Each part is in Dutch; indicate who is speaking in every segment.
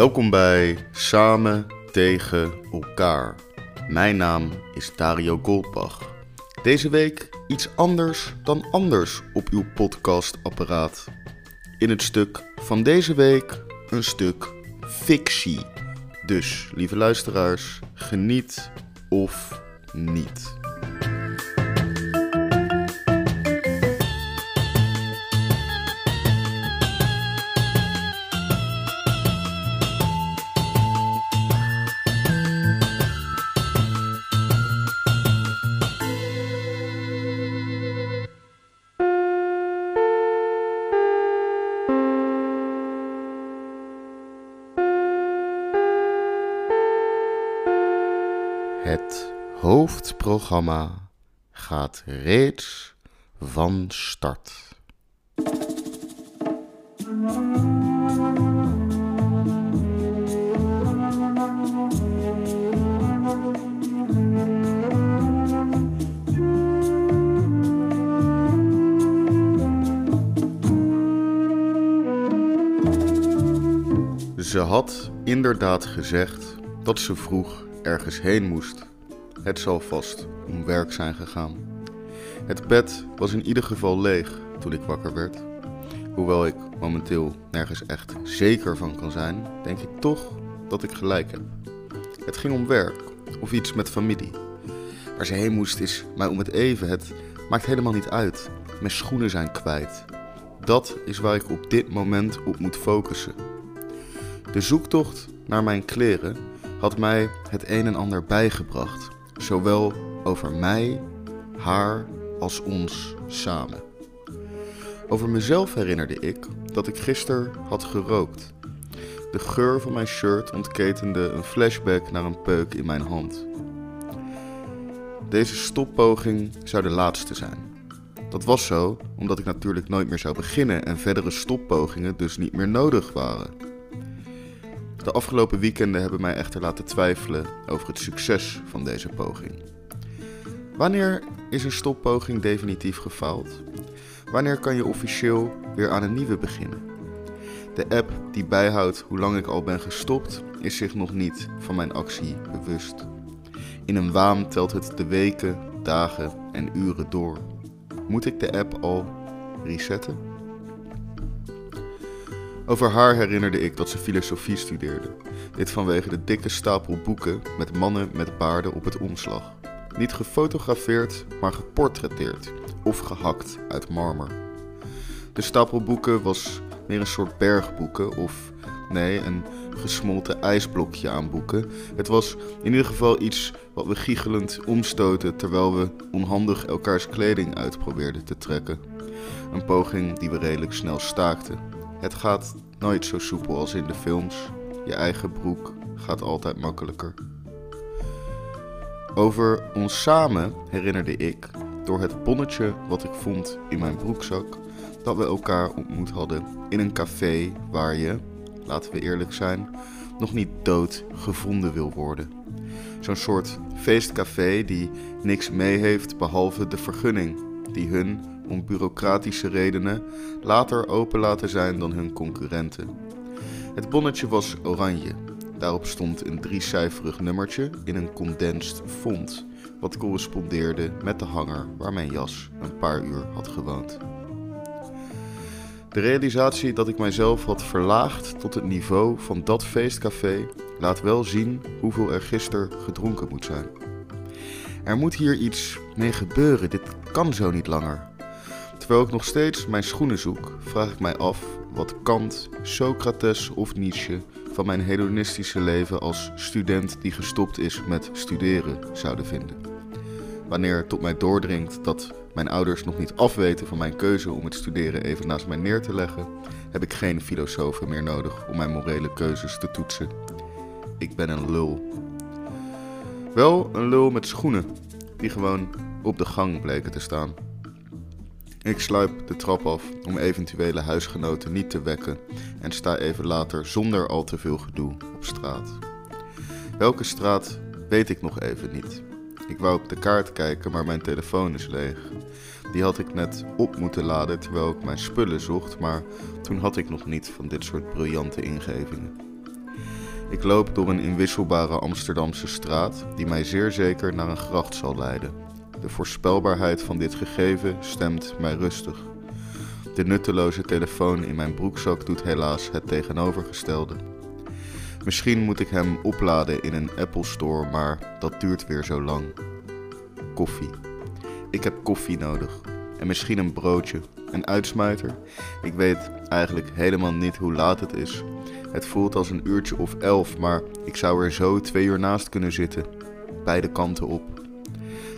Speaker 1: Welkom bij Samen tegen elkaar. Mijn naam is Dario Goldbach. Deze week iets anders dan anders op uw podcastapparaat. In het stuk van deze week een stuk fictie. Dus, lieve luisteraars, geniet of niet. Het hoofdprogramma gaat reeds van start. Ze had inderdaad gezegd dat ze vroeg ergens heen moest. Het zal vast om werk zijn gegaan. Het bed was in ieder geval leeg toen ik wakker werd. Hoewel ik momenteel nergens echt zeker van kan zijn, denk ik toch dat ik gelijk heb. Het ging om werk of iets met familie. Waar ze heen moest is mij om het even. Het maakt helemaal niet uit. Mijn schoenen zijn kwijt. Dat is waar ik op dit moment op moet focussen. De zoektocht naar mijn kleren had mij het een en ander bijgebracht, zowel over mij, haar als ons samen. Over mezelf herinnerde ik dat ik gisteren had gerookt. De geur van mijn shirt ontketende een flashback naar een peuk in mijn hand. Deze stoppoging zou de laatste zijn. Dat was zo omdat ik natuurlijk nooit meer zou beginnen en verdere stoppogingen dus niet meer nodig waren. De afgelopen weekenden hebben mij echter laten twijfelen over het succes van deze poging. Wanneer is een stoppoging definitief gefaald? Wanneer kan je officieel weer aan een nieuwe beginnen? De app die bijhoudt hoe lang ik al ben gestopt, is zich nog niet van mijn actie bewust. In een waan telt het de weken, dagen en uren door. Moet ik de app al resetten? Over haar herinnerde ik dat ze filosofie studeerde. Dit vanwege de dikke stapel boeken met mannen met baarden op het omslag. Niet gefotografeerd, maar geportretteerd of gehakt uit marmer. De stapel boeken was meer een soort bergboeken of, nee, een gesmolten ijsblokje aan boeken. Het was in ieder geval iets wat we giechelend omstoten terwijl we onhandig elkaars kleding uit probeerden te trekken. Een poging die we redelijk snel staakten. Het gaat nooit zo soepel als in de films. Je eigen broek gaat altijd makkelijker. Over ons samen herinnerde ik, door het bonnetje wat ik vond in mijn broekzak, dat we elkaar ontmoet hadden in een café waar je, laten we eerlijk zijn, nog niet dood gevonden wil worden. Zo'n soort feestcafé die niks mee heeft behalve de vergunning die hun om bureaucratische redenen later open laten zijn dan hun concurrenten. Het bonnetje was oranje. Daarop stond een driecijferig nummertje in een condensed font, wat correspondeerde met de hanger waar mijn jas een paar uur had gewoond. De realisatie dat ik mijzelf had verlaagd tot het niveau van dat feestcafé laat wel zien hoeveel er gisteren gedronken moet zijn. Er moet hier iets mee gebeuren, dit kan zo niet langer. Terwijl ik nog steeds mijn schoenen zoek, vraag ik mij af wat Kant, Socrates of Nietzsche van mijn hedonistische leven als student die gestopt is met studeren zouden vinden. Wanneer tot mij doordringt dat mijn ouders nog niet afweten van mijn keuze om het studeren even naast mij neer te leggen, heb ik geen filosofen meer nodig om mijn morele keuzes te toetsen. Ik ben een lul. Wel een lul met schoenen, die gewoon op de gang bleken te staan. Ik sluip de trap af om eventuele huisgenoten niet te wekken en sta even later zonder al te veel gedoe op straat. Welke straat weet ik nog even niet. Ik wou op de kaart kijken, maar mijn telefoon is leeg. Die had ik net op moeten laden terwijl ik mijn spullen zocht, maar toen had ik nog niet van dit soort briljante ingevingen. Ik loop door een inwisselbare Amsterdamse straat die mij zeer zeker naar een gracht zal leiden. De voorspelbaarheid van dit gegeven stemt mij rustig. De nutteloze telefoon in mijn broekzak doet helaas het tegenovergestelde. Misschien moet ik hem opladen in een Apple Store, maar dat duurt weer zo lang. Koffie. Ik heb koffie nodig. En misschien een broodje, een uitsmijter. Ik weet eigenlijk helemaal niet hoe laat het is. Het voelt als een uurtje of elf, maar ik zou er zo twee uur naast kunnen zitten. Beide kanten op.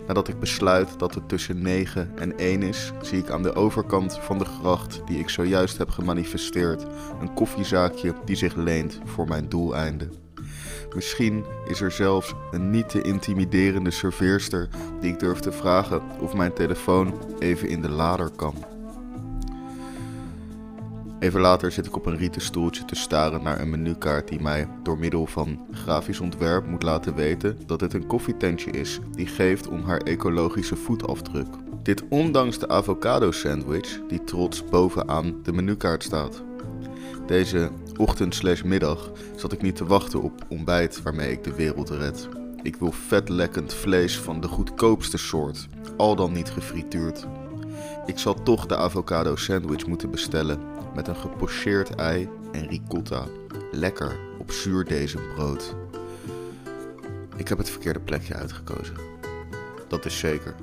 Speaker 1: Nadat ik besluit dat het tussen 9 en 1 is, zie ik aan de overkant van de gracht die ik zojuist heb gemanifesteerd een koffiezaakje die zich leent voor mijn doeleinde. Misschien is er zelfs een niet te intimiderende serveerster die ik durf te vragen of mijn telefoon even in de lader kan. Even later zit ik op een rieten stoeltje te staren naar een menukaart die mij door middel van grafisch ontwerp moet laten weten dat het een koffietentje is die geeft om haar ecologische voetafdruk. Dit ondanks de avocado sandwich die trots bovenaan de menukaart staat. Deze ochtend middag zat ik niet te wachten op ontbijt waarmee ik de wereld red. Ik wil vetlekkend vlees van de goedkoopste soort, al dan niet gefrituurd. Ik zal toch de avocado sandwich moeten bestellen met een gepocheerd ei en ricotta. Lekker op zuurdesembrood. Ik heb het verkeerde plekje uitgekozen. Dat is zeker.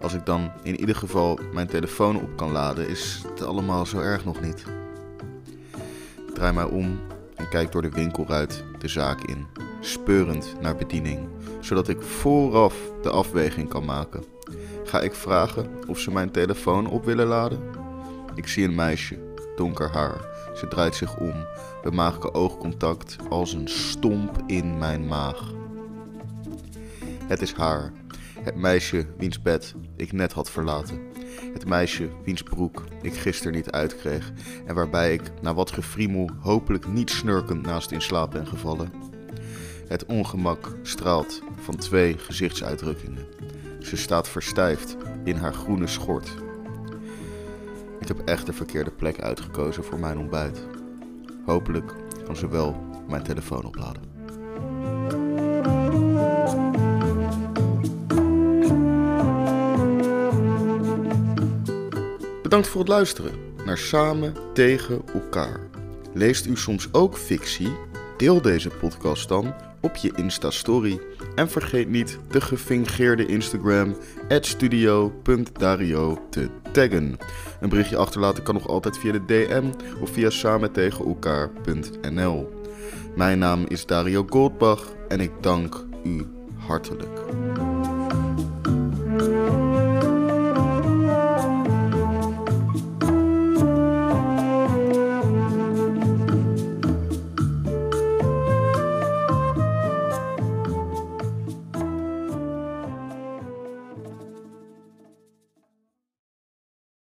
Speaker 1: Als ik dan in ieder geval mijn telefoon op kan laden, is het allemaal zo erg nog niet. Draai mij om en kijk door de winkelruit de zaak in, speurend naar bediening, zodat ik vooraf de afweging kan maken. Ga ik vragen of ze mijn telefoon op willen laden? Ik zie een meisje, donker haar. Ze draait zich om. We maken oogcontact als een stomp in mijn maag. Het is haar. Het meisje wiens bed ik net had verlaten. Het meisje wiens broek ik gisteren niet uitkreeg en waarbij ik na wat gefriemel hopelijk niet snurkend naast in slaap ben gevallen. Het ongemak straalt van twee gezichtsuitdrukkingen. Ze staat verstijfd in haar groene schort. Ik heb echt de verkeerde plek uitgekozen voor mijn ontbijt. Hopelijk kan ze wel mijn telefoon opladen. Bedankt voor het luisteren naar Samen tegen elkaar. Leest u soms ook fictie? Deel deze podcast dan op je Insta-story. En vergeet niet de gefingeerde Instagram studio.dario te taggen. Een berichtje achterlaten kan nog altijd via de DM of via samentegenelkaar.nl. Mijn naam is Dario Goldbach en ik dank u hartelijk.